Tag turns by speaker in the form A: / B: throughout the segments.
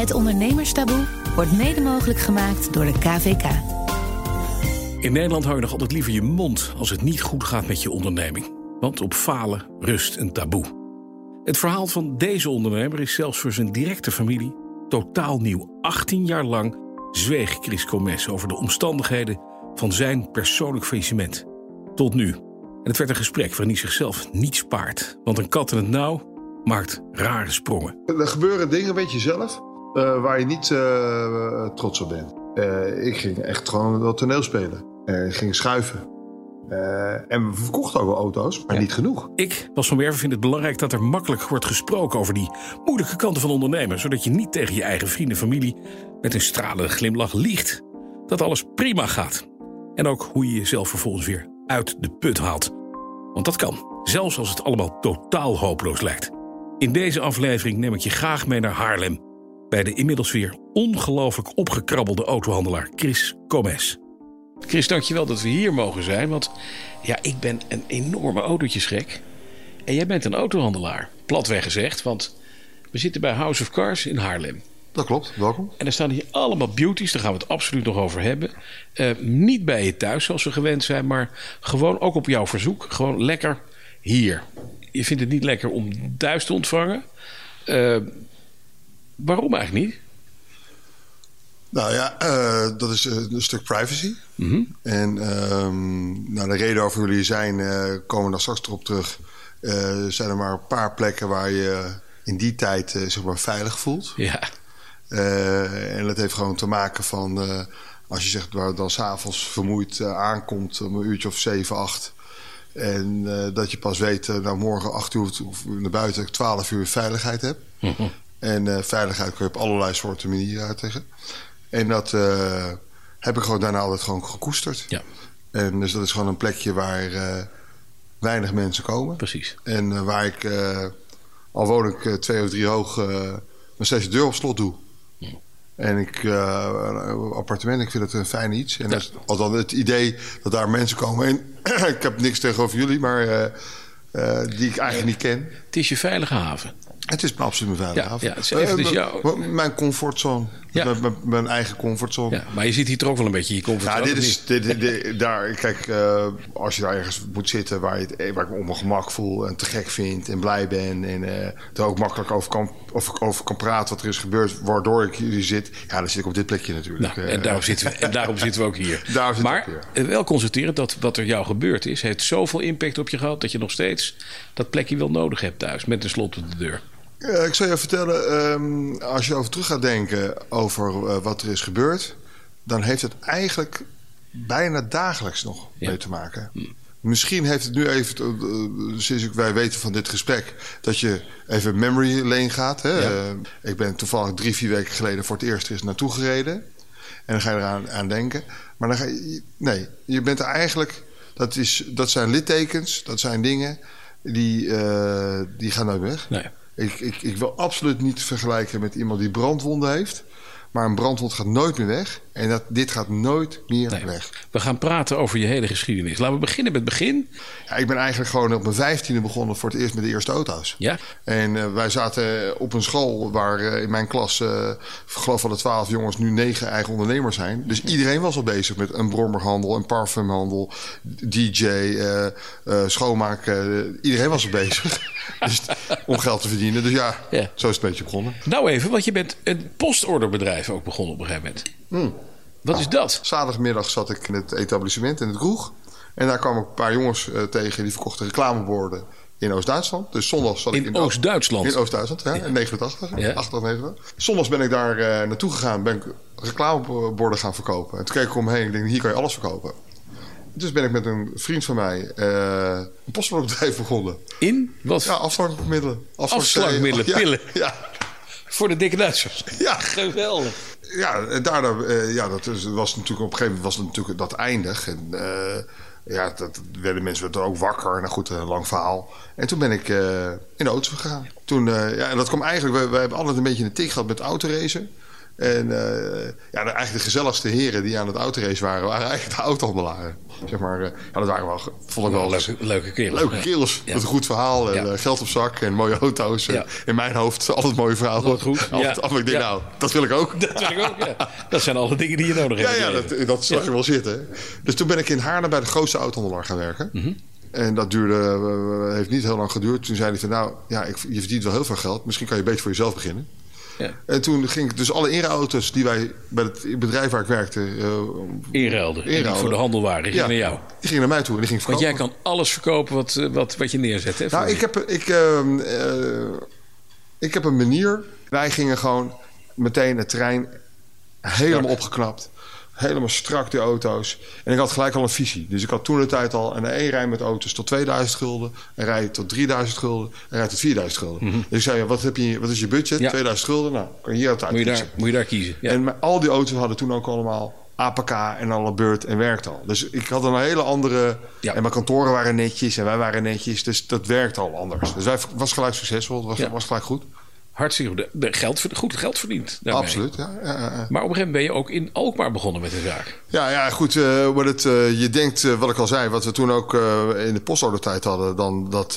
A: Het Ondernemerstaboe wordt mede mogelijk gemaakt door de KVK.
B: In Nederland hou je nog altijd liever je mond als het niet goed gaat met je onderneming. Want op falen rust een taboe. Het verhaal van deze ondernemer is zelfs voor zijn directe familie totaal nieuw. 18 jaar lang zweeg Chris Comes over de omstandigheden van zijn persoonlijk faillissement. Tot nu. En het werd een gesprek waarin hij zichzelf niet spaart. Want een kat in het nauw maakt rare sprongen.
C: Er gebeuren dingen, weet je zelf, uh, waar je niet uh, trots op bent. Uh, ik ging echt gewoon wel toneel spelen. ik ging schuiven. en we verkochten ook wel auto's, maar ja. niet genoeg.
B: Ik, Bas van Werven, vind het belangrijk dat er makkelijk wordt gesproken over die moeilijke kanten van ondernemen. Zodat je niet tegen je eigen vrienden en familie met een stralende glimlach liegt. Dat alles prima gaat. En ook hoe je jezelf vervolgens weer uit de put haalt. Want dat kan, zelfs als het allemaal totaal hopeloos lijkt. In deze aflevering neem ik je graag mee naar Haarlem. Bij de inmiddels weer ongelooflijk opgekrabbelde autohandelaar Chris Comes. Chris, dankjewel dat we hier mogen zijn. Want ja, ik ben een enorme autootjesgek. En jij bent een autohandelaar. Platweg gezegd, want we zitten bij House of Cars in Haarlem.
C: Dat klopt, welkom.
B: En er staan hier allemaal beauties, daar gaan we het absoluut nog over hebben. Uh, niet bij je thuis zoals we gewend zijn, maar gewoon ook op jouw verzoek. Gewoon lekker hier. Je vindt het niet lekker om thuis te ontvangen. Uh, waarom eigenlijk niet?
C: Nou ja, uh, dat is een stuk privacy. Mm -hmm. En um, nou, de reden over jullie zijn, komen we nog straks erop terug. zijn er maar een paar plekken waar je in die tijd zeg maar veilig voelt.
B: Ja.
C: Uh, en dat heeft gewoon te maken van... Uh, als je zegt waar dan s'avonds vermoeid uh, aankomt om een uurtje of 7, 8... en dat je pas weet, nou morgen 8 uur of naar buiten 12 uur veiligheid hebt. Mm -hmm. En veiligheid kun je op allerlei soorten manieren uitleggen. En dat heb ik gewoon daarna altijd gewoon gekoesterd.
B: Ja.
C: En dus dat is gewoon een plekje waar weinig mensen komen.
B: Precies.
C: En waar ik, al woon ik twee of drie hoog, nog steeds de deur op slot doe. En ik, uh, appartement, ik vind het een fijn iets. En ja. dat is althans het idee dat daar mensen komen. En ik heb niks tegenover jullie, maar uh, uh, die ik eigenlijk niet ken.
B: Het is je veilige haven.
C: Het is absoluut mijn veilige
B: ja,
C: haven.
B: Ja, het is even dus.
C: Mijn comfortzone. Ja. Mijn, mijn, eigen comfortzone.
B: Ja, maar je zit hier toch ook wel een beetje je comfortzone.
C: Ja, dit is, dit, dit, dit, daar, kijk, uh, als je daar ergens moet zitten waar, je het, waar ik me op mijn gemak voel en te gek vind en blij ben en uh, er ook makkelijk over kan, of, over kan praten wat er is gebeurd, waardoor ik hier zit, ja, dan zit ik op dit plekje natuurlijk.
B: Nou, en, daarom zitten we, en daarom zitten we ook hier. maar ook wel constateren dat wat er jou gebeurd is, heeft zoveel impact op je gehad dat je nog steeds dat plekje wel nodig hebt thuis met een slot op de deur.
C: Ja, ik zal je vertellen, um, als je over terug gaat denken over uh, wat er is gebeurd, dan heeft het eigenlijk bijna dagelijks nog ja. mee te maken. Hm. Misschien heeft het nu even, uh, sinds wij weten van dit gesprek, dat je even memory lane gaat. Hè? Ja. Ik ben toevallig drie, vier weken geleden voor het eerst er eens naartoe gereden. En dan ga je eraan aan denken. Maar dan ga je, nee, je bent er eigenlijk, dat, is, dat zijn littekens, dat zijn dingen, die, die gaan nooit weg.
B: Nee.
C: Ik, ik, ik, wil absoluut niet vergelijken met iemand die brandwonden heeft. Maar een brandwond gaat nooit meer weg. En dat, dit gaat nooit meer nee, weg.
B: We gaan praten over je hele geschiedenis. Laten we beginnen met het begin.
C: Ja, ik ben eigenlijk gewoon op mijn vijftiende begonnen voor het eerst met de eerste auto's.
B: Ja?
C: En uh, wij zaten op een school waar uh, in mijn klas, uh, geloof van de twaalf jongens, nu negen eigen ondernemers zijn. Dus iedereen was al bezig met een brommerhandel, een parfumhandel, DJ, schoonmaken. iedereen was al bezig. dus, om geld te verdienen. Dus ja, ja, zo is het een beetje begonnen.
B: Nou even, want je bent een postorderbedrijf ook begonnen op een gegeven moment.
C: Hmm.
B: Wat is dat?
C: Zaterdagmiddag zat ik in het etablissement, in het kroeg. En daar kwamen een paar jongens uh, tegen die verkochten reclameborden in Oost-Duitsland. Dus zondags zat
B: in
C: ik
B: in Oost-Duitsland?
C: In Oost-Duitsland, ja, in 89, ja. 88, 89. Zondags ben ik daar uh, naartoe gegaan, ben ik reclameborden gaan verkopen. En toen keek ik omheen en denk, hier kan je alles verkopen. Dus ben ik met een vriend van mij uh, een postorderbedrijf begonnen.
B: In? Wat?
C: Ja, afslankmiddelen.
B: Afslankmiddelen, pillen?
C: Ja.
B: Voor de dikke Duitsers?
C: Ja.
B: Geweldig.
C: Ja, daardoor, uh, ja, dat was natuurlijk op een gegeven moment was het natuurlijk dat eindig. En uh, ja, dat werden mensen werden ook wakker. Nou goed, een lang verhaal. En toen ben ik uh, in de auto gegaan. Toen, ja, en dat kwam eigenlijk, we, we hebben altijd een beetje een tik gehad met autoracen. En eh, ja, de, eigenlijk de gezelligste heren die aan het autorace waren, waren eigenlijk de autohandelaren. Zeg maar, eh, ja, dat waren wel, vond ik wel
B: leuke, leuke kerels.
C: Leuke kerels, met een goed verhaal en
B: Ja.
C: eh, geld op zak en mooie auto's. En. In mijn hoofd altijd mooie verhalen.
B: Altijd goed,
C: Altijd, af, ik denk, nou, dat wil ik ook.
B: Dat wil ik ook, ja. Dat zijn alle dingen die je nodig hebt.
C: Ja, dat, dat zag je wel zitten. Dus toen ben ik in Haarlem bij de grootste autohandelaar gaan werken.
B: Mhm.
C: En dat duurde, heeft niet heel lang geduurd. Toen zei hij van, nou, ja, ik, je verdient wel heel veel geld. Misschien kan je beter voor jezelf beginnen.
B: Ja.
C: En toen ging ik dus alle inruilauto's die wij bij het bedrijf waar ik werkte... eh,
B: Inruilden. Voor de handel waren. Die
C: ja,
B: gingen naar jou.
C: die gingen naar mij toe en die ging
B: Want jij kan alles verkopen wat, eh, wat, wat je neerzet. Hè,
C: Nou, ik heb, ik, ehm, eh, ik heb een manier. Wij gingen gewoon meteen het terrein helemaal opgeknapt. Helemaal strak, die auto's. En ik had gelijk al een visie. Dus ik had toen de tijd al een één rij met auto's tot 2000 gulden. Een rij tot 3000 gulden. Een rij tot 4000 gulden. Dus ik zei, ja, wat, heb je, wat is je budget?
B: Mhm. Ja.
C: 2000 gulden? Nou, kan je hier uit
B: moet, je daar, moet je daar kiezen. Ja.
C: En maar al die auto's hadden toen ook allemaal APK en alle beurt en werkte al. Dus ik had een hele andere...
B: Ja.
C: En mijn kantoren waren netjes en wij waren netjes. Dus dat werkte al anders. Dus wij was gelijk succesvol. Het was, was gelijk goed.
B: Hartstikke goed. De geld, goed geld verdiend. daarmee.
C: Absoluut, ja. ja, ja, ja.
B: Maar op een gegeven moment ben je ook in Alkmaar begonnen met de zaak.
C: Ja, ja goed. wat het, eh, je denkt, eh, wat ik al zei, wat we toen ook in de postorder-tijd hadden, dan dat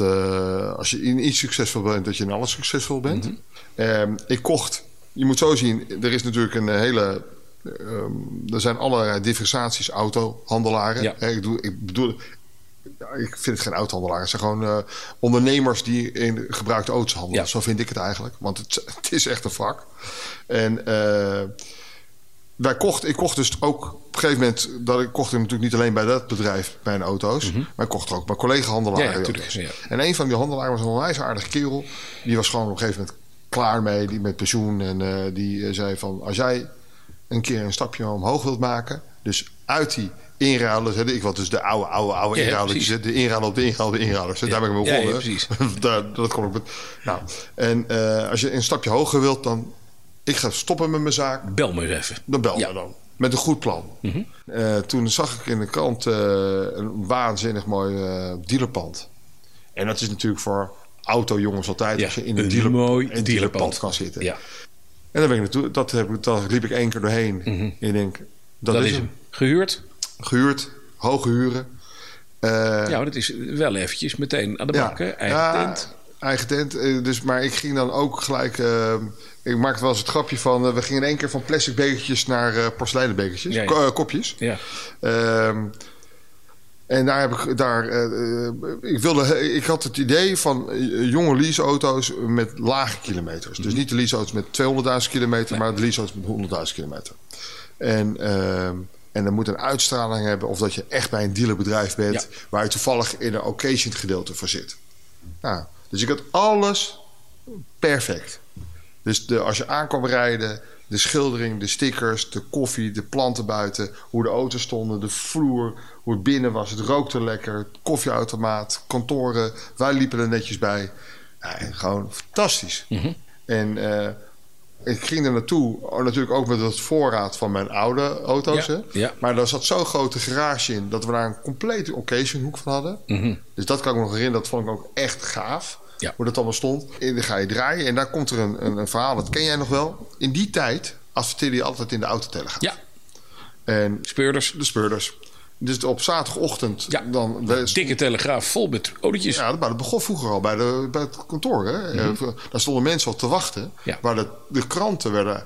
C: als je in iets succesvol bent, dat je in alles succesvol bent.
B: Mhm.
C: Ehm, ik kocht, je moet zo zien, er is natuurlijk een hele. ehm, er zijn allerlei differentiaties autohandelaren.
B: Ja.
C: Ik, doe, ik bedoel, ik vind het geen autohandelaren. Het zijn gewoon eh, ondernemers die in gebruikte auto's handelen.
B: Ja.
C: Zo vind ik het eigenlijk. Want het, het is echt een vak. En eh, wij kochten, ik kocht dus ook op een gegeven moment... Dat ik kocht natuurlijk niet alleen bij dat bedrijf mijn auto's... maar ik kocht er ook bij collega-handelaren.
B: Mhm. Ja, ja, tuurlijk.
C: En een van die handelaren was een onwijs aardige kerel. Die was gewoon op een gegeven moment klaar mee, die met pensioen. En eh, die zei van, als jij een keer een stapje omhoog wilt maken... dus uit die inruilers, hè, ik wat dus de oude, oude, oude
B: Ja,
C: inruilers, de inruiler op de inruiler, de inruilers. Daar ben ik mee
B: Ja, ja,
C: begonnen.
B: precies.
C: Daar, dat kon ik met, nou, en eh, als je een stapje hoger wilt, dan... Ik ga stoppen met mijn zaak.
B: Bel me eens even.
C: Dan bel me dan. Met een goed plan. Eh, toen zag ik in de krant eh, een waanzinnig mooi dealerpand. En dat is natuurlijk voor autojongens altijd als je in een,
B: een
C: dealer,
B: mooi
C: een dealerpand kan zitten.
B: Ja,
C: En daar ben ik naartoe. Dat, heb ik, dat liep ik één keer doorheen. En ik denk, dat,
B: dat
C: is hem.
B: Gehuurd?
C: Gehuurd, hoge huren. Eh,
B: Ja, dat is wel eventjes meteen aan de bak, hè? Eigen
C: ja,
B: tent.
C: Eigen tent. eh, Dus, maar ik ging dan ook gelijk... eh, ik maakte wel eens het grapje van... we gingen in één keer van plastic bekertjes naar porseleinen bekertjes.
B: Ja, ja.
C: Ko- kopjes.
B: Ja.
C: Ehm, en daar heb ik... Daar, ik, wilde, ik had het idee van jonge leaseauto's met lage kilometers. Dus niet de leaseauto's met 200.000 kilometer... maar de leaseauto's met 100.000 kilometer. En... en dan moet een uitstraling hebben of dat je echt bij een dealerbedrijf bent...
B: Ja.
C: waar je toevallig in een occasion gedeelte voor zit. Nou, dus ik had alles perfect. Dus de, als je aankwam rijden, de schildering, de stickers, de koffie, de planten buiten, hoe de auto's stonden, de vloer, hoe het binnen was, het rookte lekker, koffieautomaat, kantoren, wij liepen er netjes bij. Ja, gewoon fantastisch. En eh, ik ging er naartoe, oh, natuurlijk ook met het voorraad van mijn oude auto's.
B: Ja,
C: hè.
B: ja.
C: Maar daar zat zo'n grote garage in dat we daar een complete occasion hoek van hadden. Dus dat kan ik me nog herinneren, dat vond ik ook echt gaaf.
B: Ja.
C: Hoe dat allemaal stond. En dan ga je draaien en daar komt er een, een, een verhaal, dat ken jij nog wel. In die tijd adverteerde je altijd in de autotelegraaf.
B: Ja,
C: En
B: speurders.
C: de speurders. Dus op zaterdagochtend
B: Ja.
C: dan...
B: Dikke telegraaf vol met autootjes.
C: ja, maar dat begon vroeger al bij, de, bij het kantoor. Hè? Eh, Daar stonden mensen al te wachten.
B: Mhm. Ja.
C: Waar de, de kranten werden...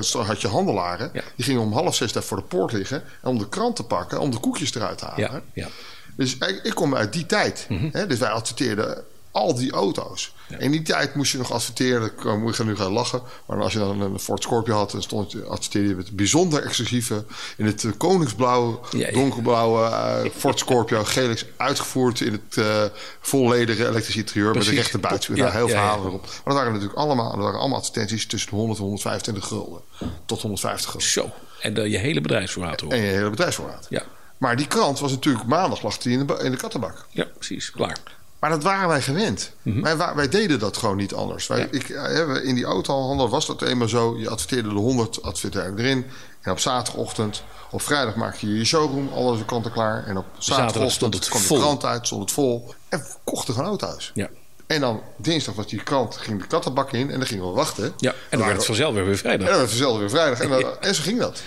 C: Sto- had je handelaren.
B: Ja.
C: Die gingen om half zes daar voor de poort liggen. En om de krant te pakken. Om de koekjes eruit te halen.
B: Ja, ja.
C: Dus ik, ik kom uit die tijd.
B: Mhm.
C: hè? Dus wij adverteerden al die auto's. In die tijd moest je nog adverteren. Ik je nu gaan lachen. Maar als je dan een Ford Scorpio had... dan stond, je- adverteerde je met bijzonder exclusieve... in het eh, koningsblauw,
B: Ja, ja.
C: donkerblauwe eh, Ford Scorpio Gelix... uitgevoerd in het eh volledige elektrische interieur... met
B: Precies.
C: een rechte buiten. Daar heel
B: ja, ja.
C: verhalen erop. Maar dat waren natuurlijk allemaal, dat waren allemaal advertenties... tussen de 100 en 125 gulden. Tot 150 gulden.
B: Zo. En dan je hele bedrijfsvoorraad hoor.
C: En je hele bedrijfsvoorraad.
B: Ja.
C: Maar die krant was natuurlijk maandag lag die in de, in de kattenbak.
B: ja, precies. Klaar.
C: Maar dat waren wij gewend. wij, wa- wij deden dat gewoon niet anders. Wij,
B: Ja.
C: ik, eh, in die autohandel was dat eenmaal zo. Je adverteerde de 100 adverteerde erin. En op zaterdagochtend, op vrijdag maakte je je showroom, alle kanten klaar. En op
B: Zaterdag
C: zaterdagochtend
B: stond het
C: kwam de krant uit, stond het vol. En we kochten gewoon auto's.
B: Ja.
C: En dan dinsdag was die krant, ging de kattenbak in en dan gingen we wachten.
B: Ja, en dan werd het vanzelf weer weer
C: En
B: vrijdag.
C: dan werd het vanzelf weer vrijdag. En, dan- en zo ging dat.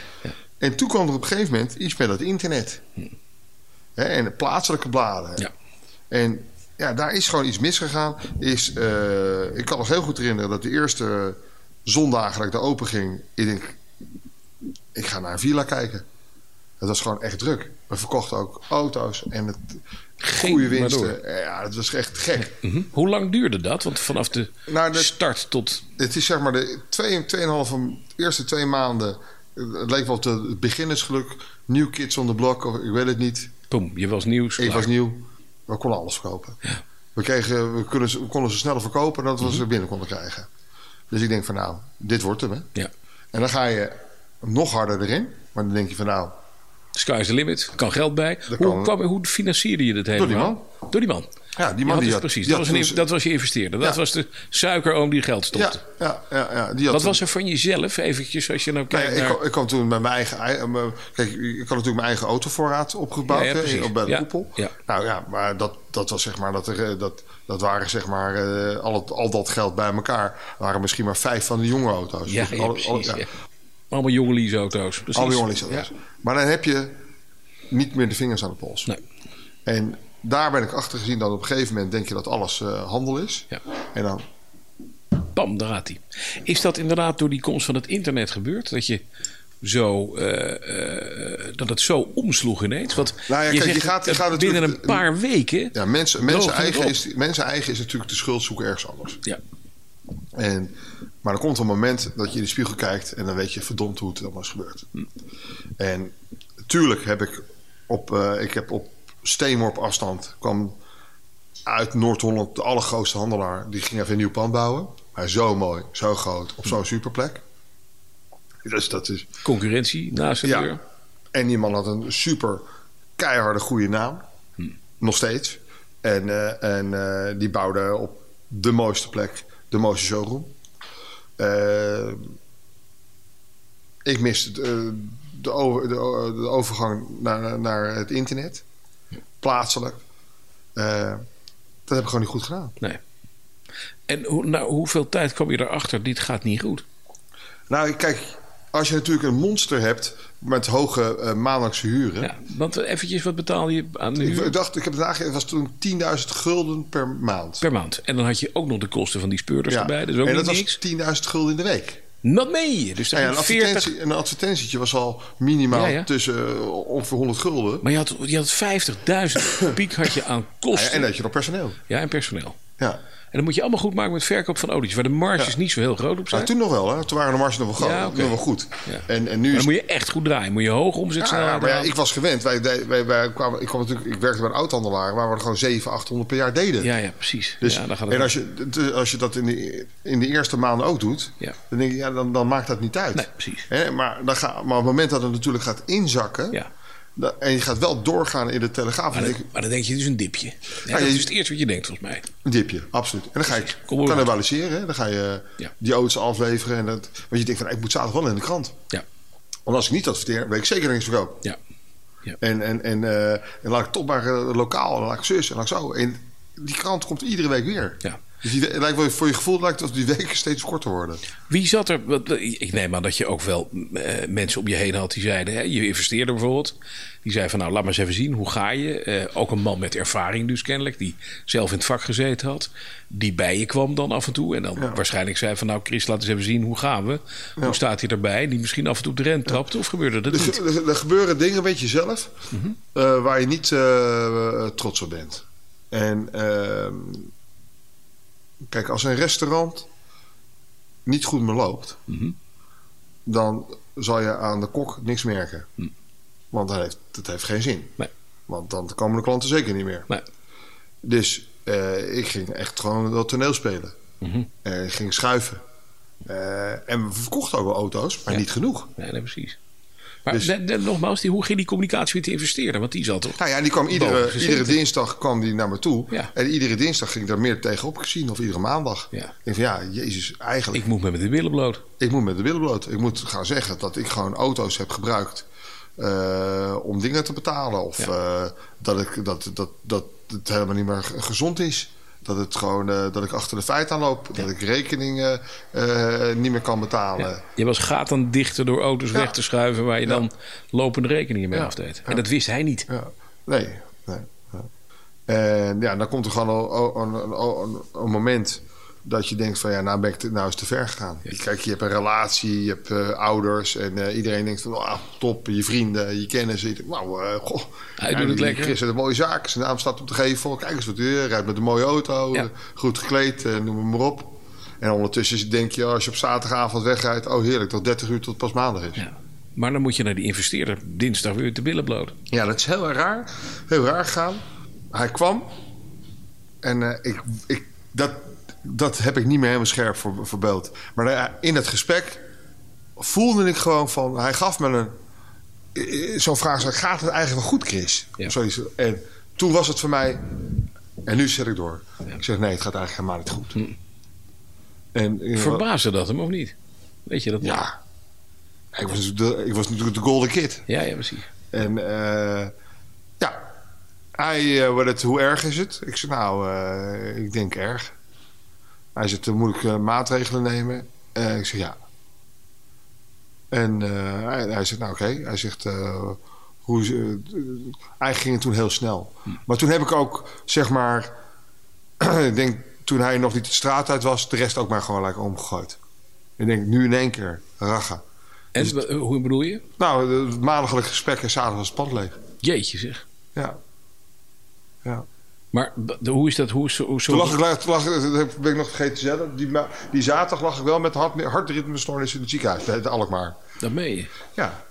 C: En toen kwam er op een gegeven moment iets met dat internet. Hè, en de plaatselijke bladen.
B: Ja.
C: En ja, daar is gewoon iets misgegaan. Is, eh, ik kan nog heel goed herinneren dat de eerste zondagen dat ik daar open ging... Ik denk, ik ga naar een villa kijken. Het was gewoon echt druk. We verkochten ook auto's en het, goede winsten. Ja, het was echt gek.
B: Mhm. Hoe lang duurde dat? Want vanaf de
C: Nou, de-
B: start tot...
C: Het is zeg maar de twee, tweeënhalve, eerste twee maanden. Het leek wel op de- het beginnersgeluk. New Kids on the Block, of ik weet het niet.
B: Boom, je was nieuws.
C: Ik was nieuw. We konden alles verkopen. We, kregen, we, kunnen, ze- we konden ze sneller verkopen dan dat we ze binnen konden krijgen. Dus ik denk van nou, dit wordt hem. Hè.
B: Ja.
C: En dan ga je nog harder erin. Maar dan denk je van nou,
B: Sky's the limit. Kan geld bij. Hoe,
C: kan.
B: kwam, hoe financierde je dit helemaal?
C: die man.
B: Door die man.
C: Ja, die man die had...
B: precies.
C: die
B: Dat was,
C: had
B: een,
C: toen-
B: dat was je investeerder. Dat
C: Ja.
B: was de suikeroom die geld stopte.
C: ja, ja, ja, ja, die had
B: Wat
C: toen-
B: was er van jezelf, eventjes, als je nou
C: Nee,
B: kijkt
C: ik,
B: naar...
C: kwam, ik kwam toen met mijn eigen... ei- eh, Kijk, ik had natuurlijk mijn eigen autovoorraad opgebouwd
B: Ja,
C: hè, op bij de koepel. Nou ja, maar dat, dat was zeg maar... Dat, er, eh, dat, dat waren zeg maar... eh, al, het, al dat geld bij elkaar... waren misschien maar vijf van de jonge auto's.
B: Ja,
C: Dus
B: precies.
C: ja.
B: Allemaal jonge leaseauto's. Precies.
C: Alle jonge. Maar dan heb je niet meer de vingers aan de pols.
B: Nee.
C: En daar ben ik achter gezien dat op een gegeven moment... denk je dat alles eh, handel is.
B: Ja.
C: En dan...
B: Bam, daar gaat hij. Is dat inderdaad door die komst van het internet gebeurd? Dat je zo... eh, eh, dat het zo omsloeg ineens? Want
C: Nou ja,
B: je
C: kijk,
B: zegt,
C: je gaat- je gaat
B: binnen een paar weken...
C: Ja, mensen, mensen, eigen is, mensen eigen is natuurlijk de schuld zoeken ergens anders.
B: Ja.
C: En, maar er komt een moment dat je in de spiegel kijkt en dan weet je verdomd hoe het allemaal is gebeurd. En tuurlijk heb ik op, ik heb op steenworp afstand kwam uit Noord-Holland de allergrootste handelaar. Die ging even een nieuw pand bouwen. Maar zo mooi, zo groot, op zo'n superplek. Dus dat is...
B: Concurrentie naast de
C: Ja.
B: deur.
C: En die man had een super keiharde goede naam. Nog steeds. En, eh, en eh, die bouwde op de mooiste plek, de mooiste showroom. Eh, ik miste de, de, over, de overgang naar, naar het internet. Plaatselijk. Eh, dat heb ik gewoon niet goed gedaan.
B: Nee. En hoe, nou, hoeveel tijd kwam je erachter? Dit gaat niet goed.
C: Nou, kijk, als je natuurlijk een monster hebt met hoge eh, maandelijkse huren.
B: Ja, want eventjes, wat betaalde je aan de huur?
C: Ik dacht, ik heb het nagegeven, het was toen 10.000 gulden per maand.
B: Per maand. En dan had je ook nog de kosten van die speurders
C: Ja.
B: erbij. Dus ook
C: en dat
B: niks.
C: was 10.000 gulden in de week.
B: Meen je? Dus
C: Nou ja, een,
B: ging 40...
C: advertentie, een advertentietje was al minimaal
B: Ja,
C: tussen eh, ongeveer 100 gulden.
B: Maar je had, je had 50.000 piek had je aan kosten.
C: en dat je nog personeel.
B: Ja, en personeel.
C: Ja.
B: En dan moet je allemaal goed maken met verkoop van olies. Waar de marges niet zo heel groot op zijn.
C: Nou, toen nog wel, hè? Toen waren de marges nog wel, groot,
B: Ja,
C: nog wel goed.
B: Ja.
C: En, en nu is
B: dan moet je echt goed draaien. Moet je hoog omzet
C: Ja, ja, maar ja, ik was gewend. Wij, wij, kwamen, ik, kwam natuurlijk, ik werkte bij een oud-handelaar waar we er gewoon 700, 800 per jaar deden.
B: Ja, ja, precies.
C: Dus,
B: ja, dan gaat het
C: en als je, als je dat in de, in de eerste maanden ook doet,
B: Ja.
C: dan denk je, ja, dan, dan maakt dat niet uit.
B: Nee, precies.
C: Hè, maar, dan ga, maar op het moment dat het natuurlijk gaat inzakken,
B: Ja.
C: Dan- en je gaat wel doorgaan in de telegraaf,
B: Maar
C: denk
B: maar dan denk je, is een dipje. Ja,
C: Ja,
B: dat
C: je-
B: is het eerste wat je denkt, volgens mij.
C: een dipje, absoluut. En dan ga je cannibaliseren, dan ga je
B: Ja.
C: die auto's afleveren. En dat, want je denkt van, ik moet zaterdag wel in de krant.
B: Ja,
C: Want als ik niet adverteer, weet ik zeker iets verkoop.
B: ja.
C: En, en, en, eh, en laat ik toch maar eh, lokaal, en laat ik zus en laat ik zo. En die krant komt iedere week weer.
B: ja.
C: Dus die, lijkt wel, voor je gevoel lijkt het alsof die weken steeds korter worden.
B: Wie zat er? Ik neem aan dat je ook wel eh, mensen om je heen had die zeiden: hè, je investeerde bijvoorbeeld. Die zei van nou, laat maar eens even zien, hoe ga je? Eh, ook een man met ervaring dus kennelijk, die zelf in het vak gezeten had. Die bij je kwam dan af en toe. En dan
C: Ja.
B: waarschijnlijk zei van nou, Chris, laat eens even zien, hoe gaan we? Hoe staat hij erbij? Die misschien af en toe op de rem trapte of gebeurde dat niet?
C: er, er gebeuren dingen, weet je zelf, eh, waar je niet trots op bent. En ehm, kijk, als een restaurant niet goed meer loopt,
B: Mhm.
C: dan zal je aan de kok niks merken. Want dat heeft, dat heeft geen zin.
B: Nee.
C: Want dan komen de klanten zeker niet meer.
B: Nee.
C: Dus eh, ik ging echt gewoon dat toneel spelen.
B: Mhm.
C: Ik ging schuiven. Eh, en we verkochten ook wel auto's, maar
B: Ja.
C: niet genoeg.
B: Nee, nee, precies. Maar
C: Dus-
B: de- de- nogmaals, die, hoe ging die communicatie met die investeerder? Want die zat toch?
C: Nou ja, die kwam iedere, iedere dinsdag kwam die naar me toe.
B: Ja.
C: En iedere dinsdag ging ik daar meer tegenop gezien. Of iedere maandag.
B: Ja.
C: Ik denk van ja, jezus, eigenlijk.
B: Ik moet met de billen bloot.
C: Ik, moet met de billen bloot. Ik moet gaan zeggen dat ik gewoon auto's heb gebruikt. eh, om dingen te betalen. Of
B: Ja.
C: eh, dat, ik, dat, dat, dat het helemaal niet meer ge- gezond is. Dat, het gewoon, eh, dat ik achter de feiten aanloop. Dat ik rekeningen eh, niet meer kan betalen.
B: Ja. Je was gaten dichter door auto's
C: Ja.
B: weg te schuiven... waar je dan lopende rekeningen mee afdeed. En dat wist hij niet.
C: Ja. Nee, nee. ja. En ja, dan komt er gewoon al- al- een, een, een, een moment dat je denkt van ja, nou, ben ik nou is te ver gegaan. Kijk, je hebt een relatie, je hebt eh, ouders en eh, iedereen denkt van ah, top, je vrienden, je kennissen. Je denkt, nou, eh, goh,
B: Hij doet het lekker.
C: Chris heeft een mooie zaak, zijn naam staat op de gevel. Kijk eens wat hij rijdt met een mooie auto,
B: Ja.
C: goed gekleed, noem maar op. En ondertussen denk je, als je op zaterdagavond wegrijdt, oh heerlijk, tot 30 uur tot het pas maandag is.
B: Ja. Maar dan moet je naar die investeerder dinsdag weer te billen bloot.
C: Ja, dat is heel raar. Heel raar gegaan. Hij kwam. En ik, ik, dat, dat heb ik niet meer helemaal scherp voor, voor beeld. Maar in het gesprek voelde ik gewoon van... Hij gaf me een... Zo'n vraag, zo, gaat het eigenlijk wel goed, Chris?
B: Ja.
C: Zoiets. En toen was het voor mij... En nu zet ik door.
B: Ja.
C: Ik zeg, nee, het gaat eigenlijk helemaal niet goed.
B: Hm.
C: En, eh,
B: Verbaasde dat hem of niet? Weet je dat?
C: Ja. Ik was, de, ik was natuurlijk de golden kid.
B: Ja, ja, precies.
C: En eh, ja, hij, het, hoe erg is het? Ik zei, nou, ik denk erg. Hij zegt, moet ik eh, maatregelen nemen? Eh, ik zeg, ja. En eh, hij, hij zegt, nou oké. Hij zegt, eh, hoe, eh, eigenlijk ging het toen heel snel. Maar toen heb ik ook, zeg maar, ik denk toen hij nog niet de straat uit was, de rest ook maar gewoon lekker omgegooid. Ik denk, nu in één keer, rachen.
B: En
C: Dus-
B: hoe bedoel je?
C: Nou, het maandagelijke gesprek en zaterdag was het pand leeg.
B: Jeetje zeg.
C: Ja. Ja.
B: Maar de- hoe is dat? Hoe
C: Toen lag ik, lag, dat ben ik nog vergeten te zeggen. Die, die zaterdag lag ik wel met hart, hartritmestoornis in het ziekenhuis. Bij Alkmaar.
B: Dat meen je.
C: Ja.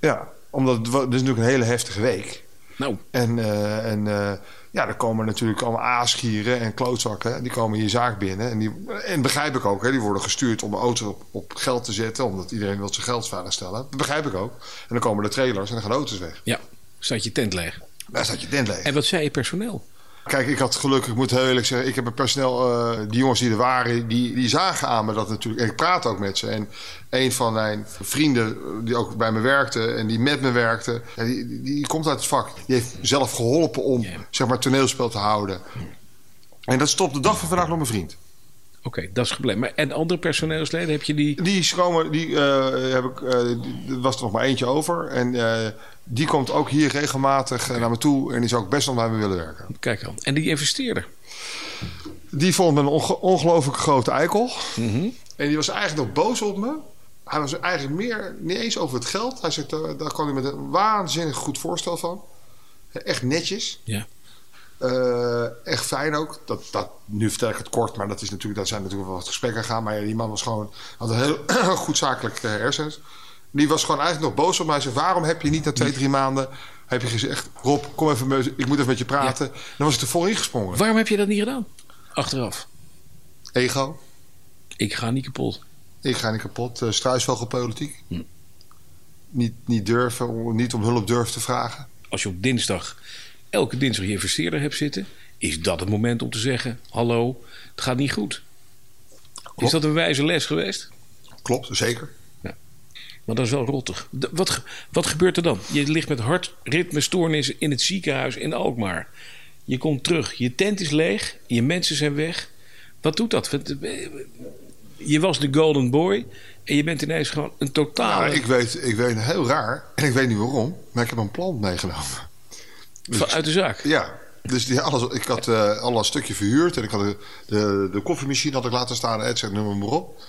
C: Ja. Omdat het, is natuurlijk een hele heftige week.
B: Nou,
C: En, eh, en eh, ja, er komen natuurlijk allemaal aasgieren en klootzakken. hè. Die komen je zaak binnen. En, die, en begrijp ik ook. Hè, die worden gestuurd om de auto op, op geld te zetten. Omdat iedereen wil zijn geld veilig stellen. Dat begrijp ik ook. En dan komen de trailers en dan gaan de auto's weg.
B: ja, staat je tent leeg.
C: Daar staat je tent leeg.
B: En wat zei je personeel?
C: Kijk, ik had gelukkig, ik moet heel eerlijk zeggen, ik heb een personeel, eh, die jongens die er waren, die, die zagen aan me dat natuurlijk. En ik praat ook met ze. En een van mijn vrienden, eh, die ook bij me werkte en die met me werkte, ja, die, die, komt uit het vak. Die heeft zelf geholpen om, zeg maar, toneelspel te houden. En dat stopt de dag van vandaag nog mijn vriend.
B: Oké, dat is gebleven. Maar en andere personeelsleden, heb je die...
C: Die is komen, die eh, heb ik, er was er nog maar eentje over. En eh, die komt ook hier regelmatig naar me toe. En die zou ook best wel bij me willen werken.
B: Kijk aan. En die investeerder.
C: Die vond me een onge- ongelooflijk grote eikel. En die was eigenlijk nog boos op me. Hij was eigenlijk meer, niet eens over het geld. Hij zegt, daar, daar kan hij met een waanzinnig goed voorstel van. Echt netjes.
B: Ja.
C: Eh, echt fijn ook. Dat, dat, nu vertel ik het kort, maar dat, is natuurlijk, dat zijn natuurlijk wel wat gesprekken gegaan. Maar ja, die man was gewoon, had een heel goed zakelijk eh, hersens. Die was gewoon eigenlijk nog boos op mij. Hij zei, waarom heb je niet na twee, drie maanden... heb je gezegd, Rob, kom even, met- ik moet even met je praten. Dan was ik er vol ingesprongen.
B: Waarom heb je dat niet gedaan? Achteraf.
C: Ego.
B: Ik ga niet kapot.
C: Ik ga niet kapot. Uh, struisvogelpolitiek.
B: Hm.
C: Niet, niet durven, niet om hulp durven te vragen.
B: Als je op dinsdag, elke dinsdag je investeerder hebt zitten... is dat het moment om te zeggen... hallo, het gaat niet goed. Is dat een wijze les geweest?
C: Klopt, zeker.
B: Maar dat is wel rottig. De- wat, wat gebeurt er dan? Je ligt met hartritmestoornissen in het ziekenhuis in Alkmaar. Je komt terug, je tent is leeg, je mensen zijn weg. Wat doet dat? Eh, Je was de golden boy en je bent ineens gewoon een totale...
C: Nou, ik, weet, ik weet heel raar, en ik weet niet waarom, maar ik heb een plant meegenomen.
B: Van- uit de zaak.
C: Ja, dus die, alles, ik had eh al een stukje verhuurd en ik had de, de, de koffiemachine had ik laten staan, et cetera, noem maar op.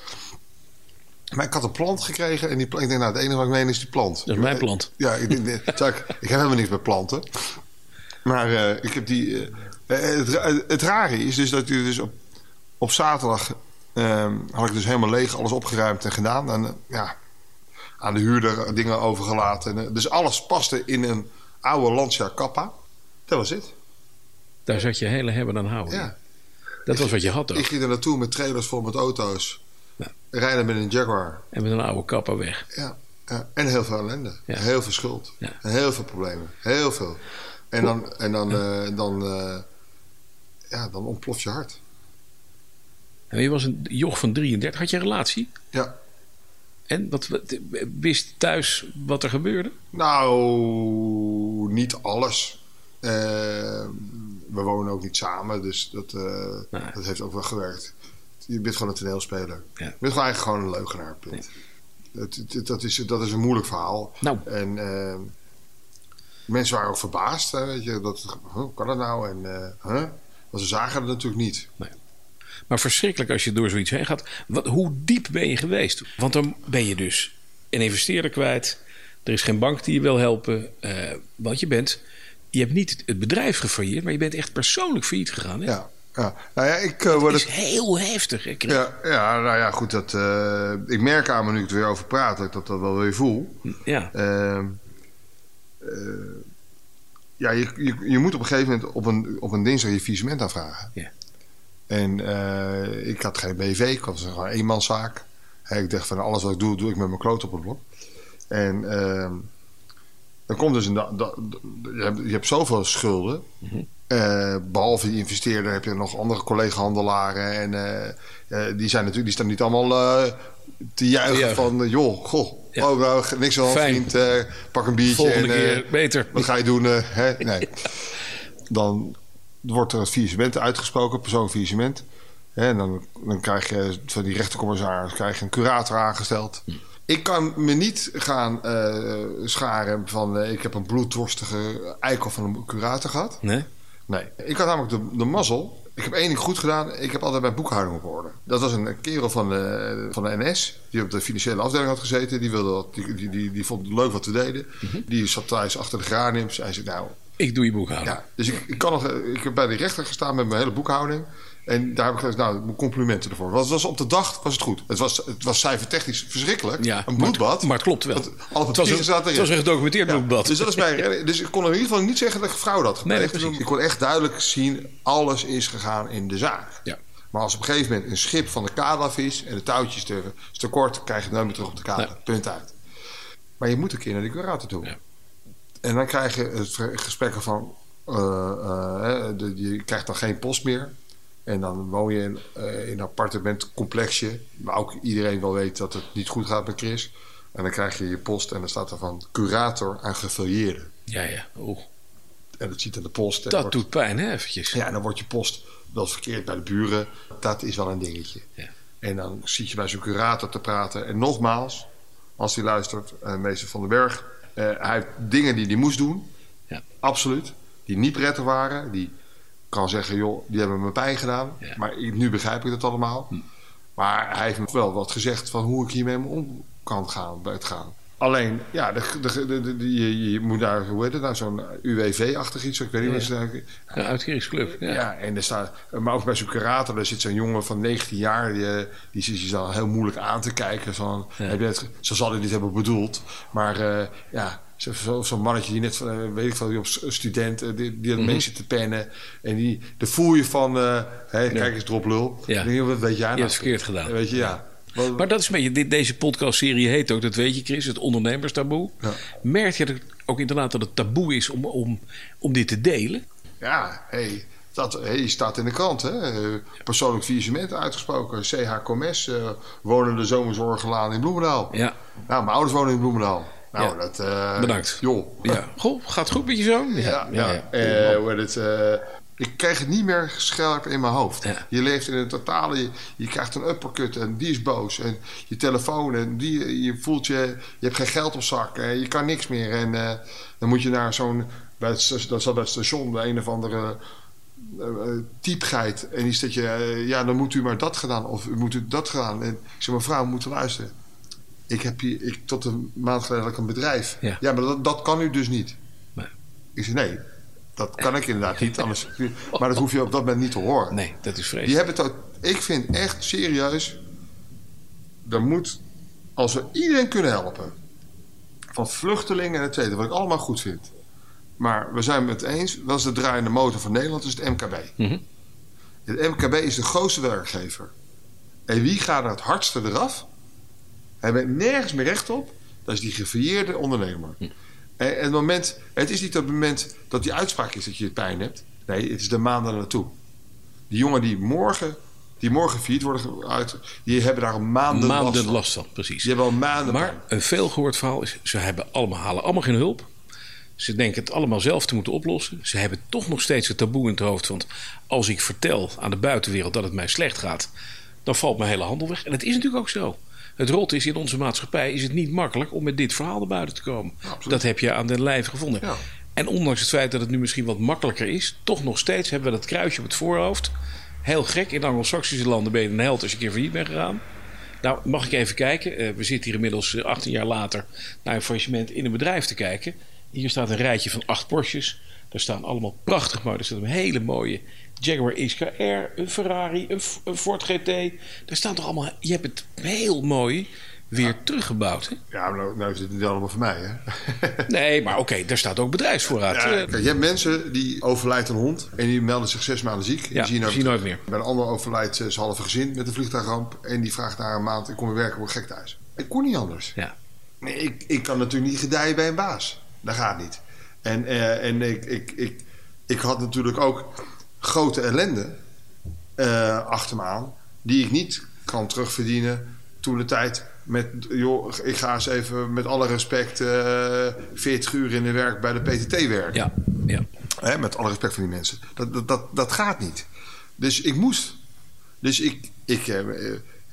C: Maar ik had een plant gekregen en die plant, ik denk, nou, het enige wat ik meen is die plant.
B: Dat is mijn plant.
C: Ja, ik, zeg ik, ik heb helemaal niks met planten. Maar eh, ik heb die. eh, het, het rare is dus dat je dus op, op zaterdag ehm, had ik dus helemaal leeg, alles opgeruimd en gedaan. En ja, aan de huurder dingen overgelaten. En, dus alles paste in een oude Lancia Kappa. Dat was het.
B: Daar zat je hele hebben aan houden.
C: Ja.
B: Dat was wat je had
C: Ik
B: ook.
C: ging er naartoe met trailers vol met auto's.
B: Ja.
C: Rijden met een Jaguar.
B: En met een oude kapper weg.
C: Ja, ja. En heel veel ellende. Heel veel schuld. Heel veel problemen. Heel veel. En dan, en dan, eh, dan, eh, ja, dan ontploft je hart.
B: En je was een joch van 33. Had je een relatie?
C: Ja.
B: En wat, wat- wist thuis wat er gebeurde?
C: Nou, niet alles. Eh, we wonen ook niet samen, dus dat, eh,
B: Nee.
C: dat heeft ook wel gewerkt. Je bent gewoon een toneelspeler.
B: Ja.
C: Je bent gewoon eigenlijk gewoon een leugenaar. Punt. Het- dat, is, dat is een moeilijk verhaal.
B: Nou.
C: En eh, mensen waren ook verbaasd. Hè, weet je, dat, hoe kan dat nou? En, huh? Want ze zagen het natuurlijk niet.
B: Maar verschrikkelijk als je door zoiets heen gaat. Wat, hoe diep ben je geweest? Want dan ben je dus een investeerder kwijt. Er is geen bank die je wil helpen. eh, want je bent... Je hebt niet het bedrijf gefailleerd, maar je bent echt persoonlijk failliet gegaan. Hè?
C: Ja, ja. Nou ja, ik uh, word
B: is
C: het.
B: heel heftig. Hè, Chris?
C: Ja, ja, nou ja, goed. Dat, eh, ik merk aan me nu ik er weer over praat dat ik dat, dat wel weer voel.
B: ja.
C: Eh, ja, je, je, je moet op een gegeven moment op een, op een dinsdag je faillissement aanvragen.
B: Ja.
C: En eh, ik had geen BV, ik was gewoon een eenmanszaak. Ik dacht van alles wat ik doe, doe ik met mijn kloot op het blok. En ehm, dan komt dus een... da- da- je, hebt, je hebt zoveel schulden. Eh, behalve die investeerder heb je nog andere collega-handelaren. En eh, die, zijn natuurlijk, die staan niet allemaal te juichen
B: juichen.
C: van... joh, goh,
B: Ja.
C: oh, nou, niks aan vriend. pak een biertje
B: Volgende
C: en...
B: keer beter.
C: wat ga je doen? hè? Nee. Dan wordt er het faillissement uitgesproken, persoonlijk faillissement. En dan, dan krijg je van die rechtercommissaris krijg je een curator aangesteld. Ik kan me niet gaan eh, scharen van eh, ik heb een bloeddorstige eikel van een curator gehad.
B: Nee?
C: Nee. Ik had namelijk de, de mazzel. Ik heb één ding goed gedaan. Ik heb altijd mijn boekhouding op orde. Dat was een kerel van de, van de NS. Die op de financiële afdeling had gezeten. Die, wilde dat, die, die, die, die vond het leuk wat we deden. Die zat thuis achter de graniums. Hij zei, nou,
B: Ik doe je boekhouding.
C: ja, dus ik, ik, kan nog, eh, ik heb bij de rechter gestaan met mijn hele boekhouding. En daar heb ik gezegd, nou, mijn complimenten ervoor. Want het was op de dag was het goed. Het was, het was cijfertechnisch verschrikkelijk.
B: Ja,
C: een
B: maar-
C: bloedbad.
B: maar het klopt wel.
C: Alle
B: Het was een-
C: zaten
B: het was
C: erin.
B: een gedocumenteerd bloedbad.
C: Dus dat is mijn Dus ik kon in ieder geval niet zeggen dat ik fraude had
B: Nee, precies.
C: ik kon echt duidelijk zien, alles is gegaan in de zaak.
B: Ja.
C: Maar als op een gegeven moment een schip van de kade af is... en de touwtjes te, te kort, krijg je het nooit meer terug op de kade.
B: Nee.
C: Punt uit. Maar je moet een keer naar die curator toe.
B: Ja.
C: En dan krijg je het ver- gesprek van... eh, eh, de- je krijgt dan geen post meer. En dan woon je in, eh, in een appartementcomplexje... waar ook iedereen wel weet dat het niet goed gaat met Chris. En dan krijg je je post en dan staat er van... curator aan gefilieerde.
B: Ja, ja. Oeh,
C: En dat ziet in de post.
B: dat
C: wordt-
B: doet pijn, hè, eventjes.
C: Ja, en dan wordt je post wel verkeerd bij de buren. Dat is wel een dingetje.
B: Ja.
C: En dan zit je bij zo'n curator te praten. En nogmaals, als hij luistert, meester Van den Berg... eh, hij heeft dingen die hij moest doen.
B: Ja.
C: Absoluut. Die niet prettig waren. Die kan zeggen, joh, die hebben me pijn gedaan.
B: Ja.
C: Maar ik, nu begrijp ik het allemaal. Maar hij heeft me wel wat gezegd van hoe ik hiermee om kan gaan bij het gaan. Alleen, ja, de, de, de, de- de- je, je moet daar, hoe heet het nou, zo'n UWV-achtig iets. Ik weet niet wat ze daar-
B: Een uitkeringsclub. Ja.
C: ja. en er staat, maar ook bij zo'n curator, daar zit zo'n jongen van 19 jaar, die, eh, die zit je dan heel moeilijk aan te kijken. Van,
B: Ja.
C: heb je het, zo zal hij dit hebben bedoeld. Maar eh, ja, zo- zo- zo'n mannetje die net van, eh, weet ik veel, die op student, die, die zit te pennen. En die, daar voel je van, hé, kijk eens, droplul.
B: Ja.
C: Ik denk, wat weet jij nou?
B: hebt het verkeerd gedaan.
C: Weet je, ja. Wat-
B: Maar dat is een beetje, dit, deze podcastserie heet ook, dat weet je Chris, het ondernemerstaboe.
C: Ja.
B: Merk je dat ook inderdaad dat het taboe is om, om, om dit te delen?
C: Ja, hey, dat hey, staat in de krant. Hè? Eh, Persoonlijk faillissement uitgesproken. CH Commes, eh wonende zomerzorgelaan in Bloemendaal.
B: Ja.
C: Nou, mijn ouders wonen in Bloemendaal. Nou,
B: Ja.
C: dat... eh,
B: Bedankt.
C: Joh.
B: Ja. Goh, gaat goed met je zoon?
C: Ja, ja. Hoe heet het, ik kreeg het niet meer scherp in mijn hoofd.
B: Ja.
C: Je leeft in een totale... Je, je krijgt een uppercut en die is boos. En je telefoon en die, je voelt je... Je hebt geen geld op zak en je kan niks meer. En eh, dan moet je naar zo'n... Dat zat bij het station, de een of andere... eh, eh, typgeit. En die zegt je... ja, dan moet u maar dat gedaan. Of u moet u dat gedaan. En ik zeg, mevrouw, we moeten luisteren. Ik heb hier... Ik, tot een maand geleden had ik een bedrijf.
B: Ja.
C: maar dat, dat kan u dus niet.
B: Nee.
C: Ik nee, dat kan ik inderdaad niet. Anders, maar dat hoef je op dat moment niet te horen.
B: Nee, dat is
C: Die
B: vreselijk.
C: hebben het ook, ik vind echt serieus, er moet, als we iedereen kunnen helpen, van vluchtelingen en het tweede, wat ik allemaal goed vind. Maar we zijn het eens, dat is de draaiende motor van Nederland, is het MKB.
B: Mhm.
C: Het MKB is de grootste werkgever. En wie gaat er het hardste eraf? Hij heeft nergens meer recht op. Dat is die gefailleerde ondernemer. En het, moment, het is niet het moment dat die uitspraak is dat je pijn hebt. Nee, het is de maanden naartoe. Die jongen die morgen, die morgen failliet worden uit, die hebben daar al maanden, last
B: Maanden
C: van.
B: last van, precies.
C: Die hebben al maanden
B: Maar
C: pijn.
B: een veelgehoord verhaal is, ze hebben allemaal, halen allemaal geen hulp. Ze denken het allemaal zelf te moeten oplossen. Ze hebben toch nog steeds het taboe in het hoofd. Want als ik vertel aan de buitenwereld dat het mij slecht gaat, dan valt mijn hele handel weg. En het is natuurlijk ook zo. Het rot is in onze maatschappij is het niet makkelijk om met dit verhaal naar buiten te komen. Dat heb je aan de lijf gevonden.
C: Ja.
B: En ondanks het feit dat het nu misschien wat makkelijker is, toch nog steeds hebben we dat kruisje op het voorhoofd. Heel gek, in Anglo-Saxische landen ben je een held als je een keer failliet bent gegaan. Nou, mag ik even kijken? Eh, we zitten hier inmiddels eh, 18 jaar later naar een faillissement in een bedrijf te kijken. Hier staat een rijtje van acht Porsches. Daar staan allemaal prachtig mooi. Er staat een hele mooie Jaguar XKR, een Ferrari, een, Ford GT. Daar staan toch allemaal... Je hebt het heel mooi weer teruggebouwd, hè?
C: Ja, maar nou, nou is dit niet allemaal voor mij, hè?
B: Nee, maar oké, daar staat ook bedrijfsvoorraad.
C: Ja,
B: Eh,
C: kijk, je hebt mensen die overlijdt een hond en die melden zich zes maanden ziek. En
B: Ja,
C: die
B: zie je nooit meer.
C: Bij een ander overlijdt zijn halve gezin met een vliegtuigramp. En die vraagt na een maand, ik kom weer werken, word gek thuis. Ik kon niet anders.
B: ja.
C: Nee, ik, ik kan natuurlijk niet gedijen bij een baas. Dat gaat niet. En, eh, en ik, ik, ik, ik had natuurlijk ook grote ellende eh, achter me aan... die ik niet kan terugverdienen toen de tijd met... joh, ik ga eens even met alle respect eh 40 uur in de werk bij de PTT werken.
B: Ja, ja.
C: Hè, met alle respect voor die mensen. Dat, dat, dat, dat gaat niet. Dus ik moest. Dus ik. ik eh,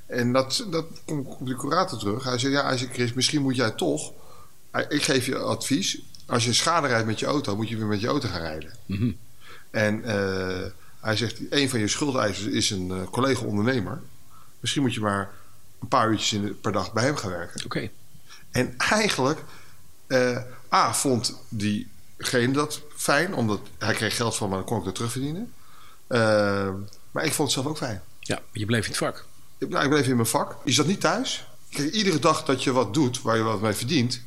C: en dat, dat kom ik op de curator terug. Hij zei: Ja, hij zei, Chris, misschien moet jij toch. Ik geef je advies. Als je schade rijdt met je auto, moet je weer met je auto gaan rijden.
B: Mhm.
C: En eh, hij zegt: Een van je schuldeisers is een eh, collega-ondernemer. Misschien moet je maar een paar uurtjes in de- per dag bij hem gaan werken.
B: Oké.
C: En eigenlijk, eh, A, vond diegene dat fijn, omdat hij kreeg geld van me, dan kon ik dat terugverdienen. Maar ik vond het zelf ook fijn.
B: Ja, je bleef in het vak.
C: Ik, nou, ik bleef in mijn vak. Je zat niet thuis. Kijk, iedere dag dat je wat doet waar je wat mee verdient,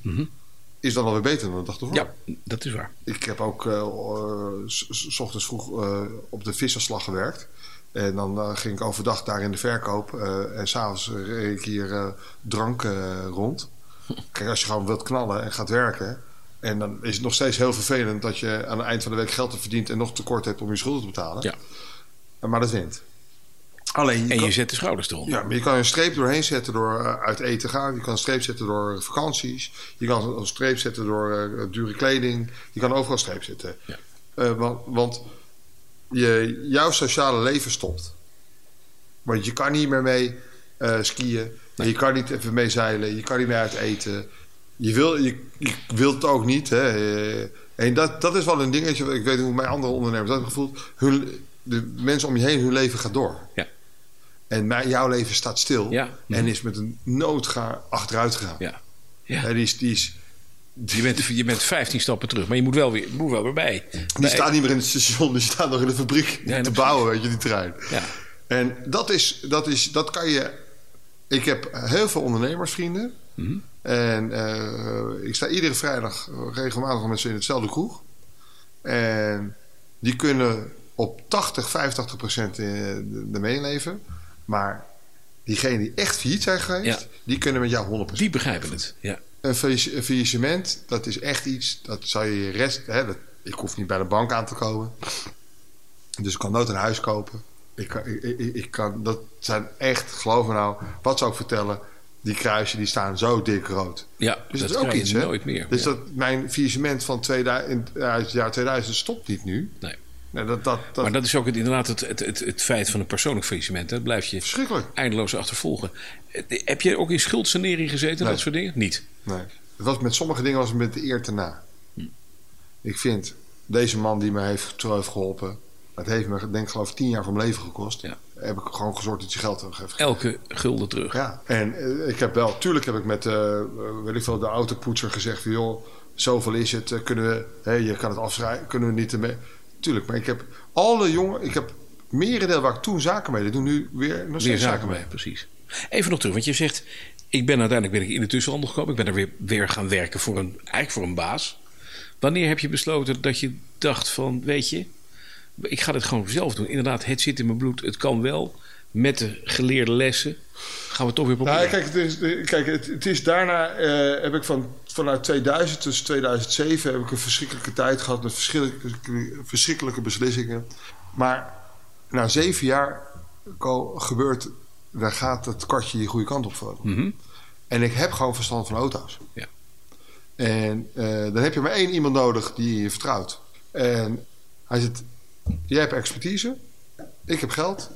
C: is dan alweer beter dan de dag ervoor.
B: Ja, dat is waar.
C: Ik heb ook eh, eh, s- ochtends vroeg eh, op de visserslag gewerkt. En dan ging ik overdag daar in de verkoop. en s'avonds reed ik hier drank rond. Kijk, als je gewoon wilt knallen en gaat werken. En dan is het nog steeds heel vervelend dat je aan het eind van de week geld hebt verdiend. en nog tekort hebt om je schulden te betalen.
B: Ja.
C: Maar dat wint. Alleen je
B: En
C: kan-
B: je zet de schouders eronder.
C: ja, maar je kan een streep doorheen zetten door eh, uit eten te gaan. Je kan een streep zetten door vakanties. Je kan een streep zetten door eh, dure kleding. Je kan overal een streep zetten.
B: Ja.
C: Eh, want want je, jouw sociale leven stopt. Want je kan niet meer mee eh, skiën. Je kan niet even mee zeilen. Je kan niet meer uit eten. Je, wil, je, je wilt het ook niet. Hè. Eh, En dat, dat is wel een dingetje. Ik weet hoe mijn andere ondernemers dat hebben gevoeld. Hun, de mensen om je heen, hun leven gaat door.
B: Ja.
C: En mijn, jouw leven staat stil.
B: Ja.
C: En is met een noodga achteruit gegaan.
B: Ja. Ja.
C: Hè, die, is, die, is,
B: Je, bent, je bent 15 stappen terug, maar je moet wel weer, moet wel weer bij.
C: die
B: Bij-
C: staat niet meer in het station. Die staat nog in de fabriek
B: Ja,
C: te bouwen, weet je, die trein.
B: Ja.
C: En dat is, dat is, dat kan je. Ik heb heel veel ondernemersvrienden.
B: Mhm.
C: En eh, ik sta iedere vrijdag regelmatig met ze in hetzelfde kroeg. En die kunnen op 80, 85 procent ermee leven. Maar diegenen die echt failliet zijn geweest, die kunnen met jou 100 procent.
B: Die begrijpen het. Ja.
C: Een failliss- een faillissement, dat is echt iets, dat zou je je rest... Hè, dat, ik hoef niet bij de bank aan te komen. Dus ik kan nooit een huis kopen. Ik kan, ik, ik, ik kan, dat zijn echt, geloof me nou, wat zou ik vertellen... die kruisen die staan zo dik rood.
B: Ja,
C: Dus
B: dat
C: dat is ook iets, hè?
B: nooit meer.
C: Dus
B: Ja.
C: dat, mijn faillissement van 2000, in, uit het jaar 2000 stopt niet nu.
B: Nee.
C: Nee, dat, dat, dat,
B: Maar dat is ook het, inderdaad het, het, het, het feit van een persoonlijk faillissement. Dat blijf je eindeloos achtervolgen. Eh, Heb je ook in schuldsanering gezeten en
C: Nee.
B: dat soort dingen? Niet.
C: Nee. Het was, met sommige dingen was het met de eer te na.
B: Hm.
C: Ik vind, deze man die me heeft, heeft geholpen... dat heeft me, denk ik, geloof ik, tien jaar van mijn leven gekost.
B: Ja.
C: Heb ik gewoon gezorgd dat je geld terug heeft
B: Elke gulden terug.
C: Ja, en eh, ik heb wel, tuurlijk heb ik met weet ik veel, de autopoetser gezegd van joh, zoveel is het, kunnen we, hè, je kan het afschrijven, kunnen we niet ermee. Tuurlijk, maar ik heb alle jongen, ik heb merendeel waar ik toen zaken mee deed, doen nu weer nog steeds
B: zaken mee, precies. Even nog terug, want je zegt... Ik ben uiteindelijk ben ik in de tussenhandel gekomen. Ik ben er weer, weer gaan werken voor een, eigenlijk voor een baas. Wanneer heb je besloten dat je dacht van... Weet je, ik ga dit gewoon zelf doen. Inderdaad, het zit in mijn bloed. Het kan wel. Met de geleerde lessen gaan we het toch weer proberen.
C: Nou, kijk, het is, kijk het, het is daarna eh, heb ik van, vanuit 2000 tot 2007 heb ik een verschrikkelijke tijd gehad met verschrikkelijke, verschrikkelijke beslissingen. Maar na zeven jaar gebeurt, dan gaat het kartje die goede kant op vallen.
B: Mhm.
C: En ik heb gewoon verstand van auto's.
B: Ja.
C: En eh, dan heb je maar één iemand nodig die je vertrouwt. En hij zegt, jij hebt expertise, ik heb geld,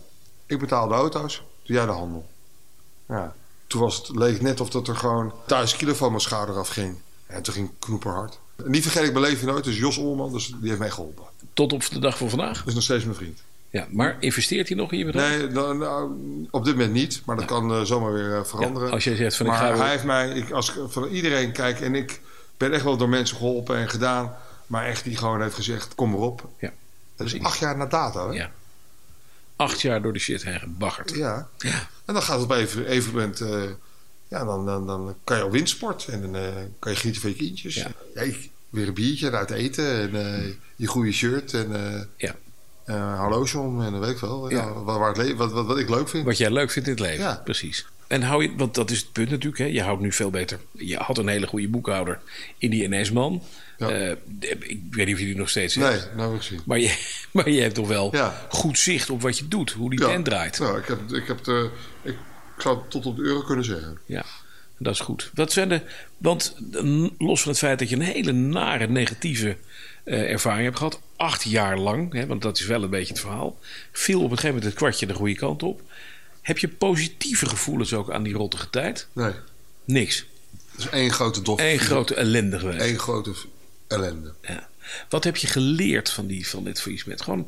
C: ik betaal de auto's, doe jij de handel. Ja. Toen was het, leek het net of dat er gewoon thuis kilo van mijn schouder afging. En toen ging knoeper hard. Niet vergeet ik mijn leven nooit, dus Jos Olman, dus die heeft mij geholpen.
B: Tot op de dag van vandaag?
C: Dat is nog steeds mijn vriend.
B: Ja, maar investeert hij nog in je bedrijf?
C: Nee, nou, nou, op dit moment niet. Maar dat kan uh, zomaar weer uh, veranderen.
B: Ja, als je zegt van
C: maar
B: ik ga...
C: hij heeft mij, ik, als ik van iedereen kijk... en ik ben echt wel door mensen geholpen en gedaan... maar echt die gewoon heeft gezegd, kom erop.
B: Ja.
C: Dat is acht jaar na dato, hè?
B: Ja. Acht jaar door de shit heen gebaggerd.
C: Ja.
B: ja.
C: En dan gaat het op even, even moment... Uh, ja, dan, dan, dan kan je al windsport en dan kan je genieten van je kindjes.
B: Ja.
C: Hey, weer een biertje uit eten en je goede shirt en...
B: ja.
C: Horloge en dan weet ik wel. Ja. ja waar, waar het wat, wat, wat, ik leuk vind.
B: Wat jij leuk vindt in het leven,
C: ja.
B: precies. En hou je, want dat is het punt natuurlijk, hè? je houdt nu veel beter. Je had een hele goede boekhouder in die NS-man. Ja. Uh, ik weet niet of je die nog steeds
C: nee,
B: hebt.
C: Nee, nou heb ik gezien.
B: Maar je, maar je hebt toch wel ja. goed zicht op wat je doet, hoe die tent draait.
C: Nou, ik, heb, ik, heb de, ik, ik zou het tot op de euro kunnen zeggen.
B: Ja, dat is goed. Dat zijn de, want los van het feit dat je een hele nare negatieve uh, ervaring hebt gehad. Acht jaar lang, hè, want dat is wel een beetje het verhaal. Viel op een gegeven moment het kwartje de goede kant op. Heb je positieve gevoelens ook aan die rottige tijd?
C: Nee.
B: Niks.
C: Het is één grote dof.
B: Eén grote ellende geweest.
C: Eén grote ellende.
B: Ja. Wat heb je geleerd van, die, van dit faillissement? Gewoon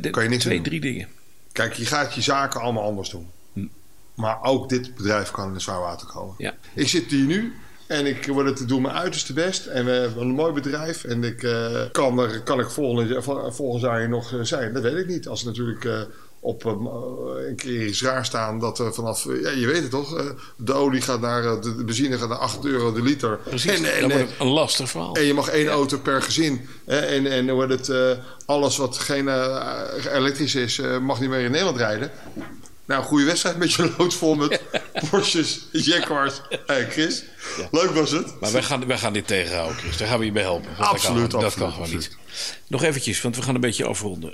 B: de,
C: kan je niks
B: twee,
C: doen.
B: drie dingen.
C: Kijk, je gaat je zaken allemaal anders doen.
B: Hm.
C: Maar ook dit bedrijf kan in de zwaar water komen.
B: Ja.
C: Ik zit hier nu en ik word het doe mijn uiterste best. En we hebben een mooi bedrijf. En ik uh, kan er kan ik volgend, volgend jaar nog zijn. Dat weet ik niet. Als het natuurlijk uh, op een keer iets raar staan dat er vanaf, ja, je weet het toch, de olie gaat naar, de benzine gaat naar 8 euro de liter.
B: Precies,
C: en, en,
B: een lastig verhaal.
C: En je mag één ja. auto per gezin. En, en wordt het, alles wat geen elektrisch is, mag niet meer in Nederland rijden. Nou, goede wedstrijd met je loods vol met Porsches, Jaguars. Hey, Chris, ja. leuk was het.
B: Maar wij gaan, wij gaan dit tegenhouden, Chris. Daar gaan we je bij helpen.
C: Absoluut,
B: dat kan,
C: absoluut,
B: dat kan gewoon
C: absoluut.
B: niet. Nog eventjes, want we gaan een beetje afronden.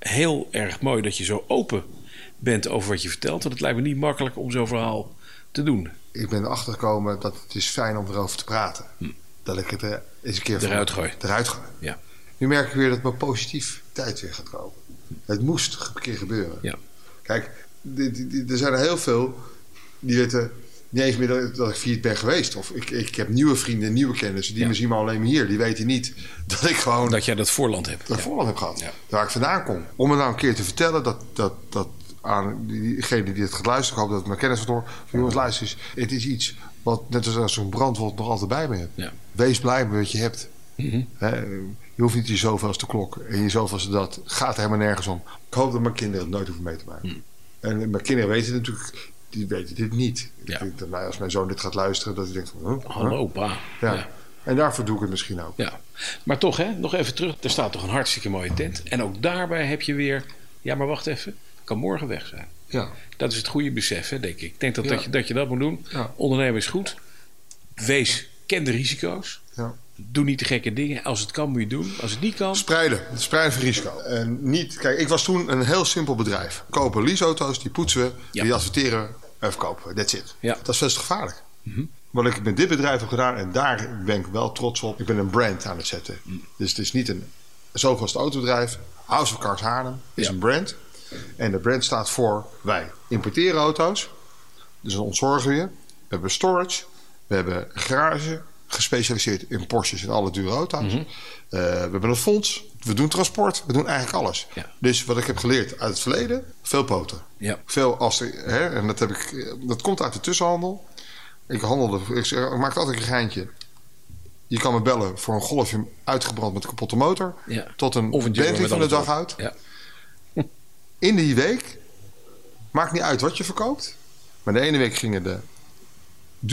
B: Heel erg mooi dat je zo open bent over wat je vertelt. Want het lijkt me niet makkelijk om zo'n verhaal te doen.
C: Ik ben erachter gekomen dat het is fijn om erover te praten.
B: Hm.
C: Dat ik het er eens een keer
B: eruit gooi.
C: Eruit gooi.
B: Ja.
C: Nu merk ik weer dat mijn positiviteit weer gaat komen. Het moest een keer gebeuren.
B: Ja.
C: Kijk, er zijn er heel veel die weten niet eens meer dat, dat ik failliet ben geweest. Of ik, ik heb nieuwe vrienden, nieuwe kennissen. Die
B: Ja.
C: me zien maar alleen maar hier. Die weten niet dat ik gewoon
B: Dat jij dat voorland hebt.
C: dat
B: Ja.
C: voorland heb gehad.
B: Ja.
C: Waar ik vandaan kom. Om het nou een keer te vertellen dat, dat, dat aan diegene die het gaat luisteren. Ik hoop dat het mijn kennis wordt hoor. Jongens, luister eens. Het is iets wat net als zo'n brandwond nog altijd bij me hebt. Wees blij met wat je hebt.
B: Mhm.
C: Je hoeft niet je zoveel als de klok. En je zoveel als dat. Gaat helemaal nergens om. Ik hoop dat mijn kinderen het nooit hoeven mee te maken.
B: Mhm.
C: En mijn kinderen weten natuurlijk... Die weten dit niet.
B: Ja.
C: Ik denk dat als mijn zoon dit gaat luisteren... dat hij denkt van... huh?
B: Hallo, pa.
C: Ja.
B: Ja.
C: En daarvoor doe ik het misschien ook.
B: Ja. Maar toch, hè, nog even terug. Er staat toch een hartstikke mooie tent. En ook daarbij heb je weer... Ja, maar wacht even. Kan morgen weg zijn.
C: Ja.
B: Dat is het goede besef, hè, denk ik. Ik denk dat,
C: Ja.
B: dat, je, dat je dat moet doen. Ondernemen is goed. Wees, ken de risico's.
C: ja.
B: Doe niet de gekke dingen. Als het kan, moet je het doen. Als het niet kan...
C: Spreiden. Spreiden van risico. En niet... Kijk, ik was toen een heel simpel bedrijf. We kopen leaseauto's, die poetsen we.
B: Ja.
C: Die adverteren en verkopen we. That's it.
B: Ja.
C: Dat is best gevaarlijk. Wat ik met dit bedrijf heb gedaan... en daar ben ik wel trots op... ik ben een brand aan het zetten.
B: Mhm.
C: Dus het is niet een... het autobedrijf... House of Cars Haarlem is
B: Ja.
C: een brand. En de brand staat voor... wij importeren auto's. Dus dan ontzorgen we je. We hebben storage. We hebben garage gespecialiseerd in Porsches en alle dure auto's.
B: Mhm.
C: Eh, we hebben een fonds. We doen transport. We doen eigenlijk alles.
B: Ja.
C: Dus wat ik heb geleerd uit het verleden, veel poten.
B: Ja.
C: Veel als hè, en dat, heb ik, dat komt uit de tussenhandel. Ik handelde, ik, ik maak altijd een geintje. Je kan me bellen voor een golfje uitgebrand met een kapotte motor.
B: Ja.
C: Tot een,
B: Of een
C: Bentley van de dag uit.
B: Ja.
C: In die week, maakt niet uit wat je verkoopt. Maar de ene week gingen de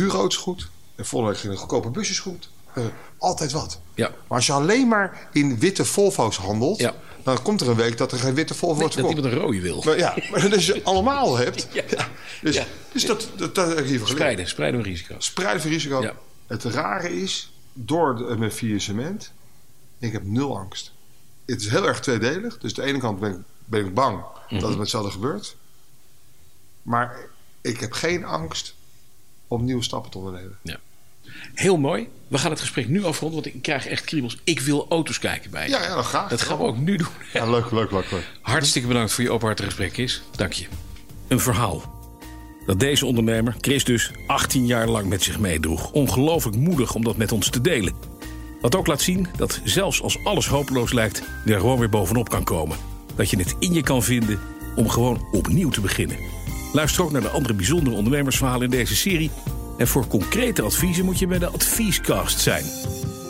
C: auto's goed. De volgende week gingen goedkope busjes goed. Eh, altijd wat.
B: Ja.
C: Maar als je alleen maar in witte Volvo's handelt...
B: Ja.
C: dan komt er een week dat er geen witte Volvo wordt
B: dat
C: verkocht.
B: iemand een rode wil.
C: Maar ja, maar als je allemaal hebt...
B: Ja.
C: Dus,
B: Ja.
C: dus dat, dat, dat heb ik geleerd.
B: Spreiden. Spreiden van risico's.
C: Spreiden van risico.
B: Ja.
C: Het rare is, door de, mijn vier cement... ik heb nul angst. Het is heel erg tweedelig. Dus aan de ene kant ben ik, ben ik bang dat het met hetzelfde gebeurt. Maar ik heb geen angst om nieuwe stappen te ondernemen.
B: Ja. Heel mooi. We gaan het gesprek nu afronden, want ik krijg echt kriebels. Ik wil auto's kijken bij je.
C: Ja, ja, dan graag.
B: Dat gaan we ook nu doen.
C: Ja, leuk, leuk, leuk, leuk.
B: Hartstikke bedankt voor je openhartige gesprek, is. Dank je. Een verhaal. Dat deze ondernemer, Chris dus, 18 jaar lang met zich meedroeg. Ongelooflijk moedig om dat met ons te delen. Wat ook laat zien dat zelfs als alles hopeloos lijkt, je er gewoon weer bovenop kan komen. Dat je het in je kan vinden om gewoon opnieuw te beginnen. Luister ook naar de andere bijzondere ondernemersverhalen in deze serie. En voor concrete adviezen moet je bij de Adviescast zijn.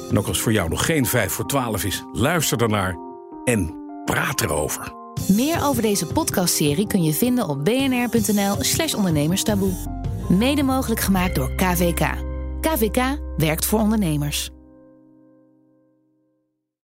B: En ook als voor jou nog geen 5 voor 12 is, luister daarnaar en praat erover.
A: Meer over deze podcastserie kun je vinden op bnr.nl/slash ondernemerstaboe. Mede mogelijk gemaakt door KVK. KVK werkt voor ondernemers.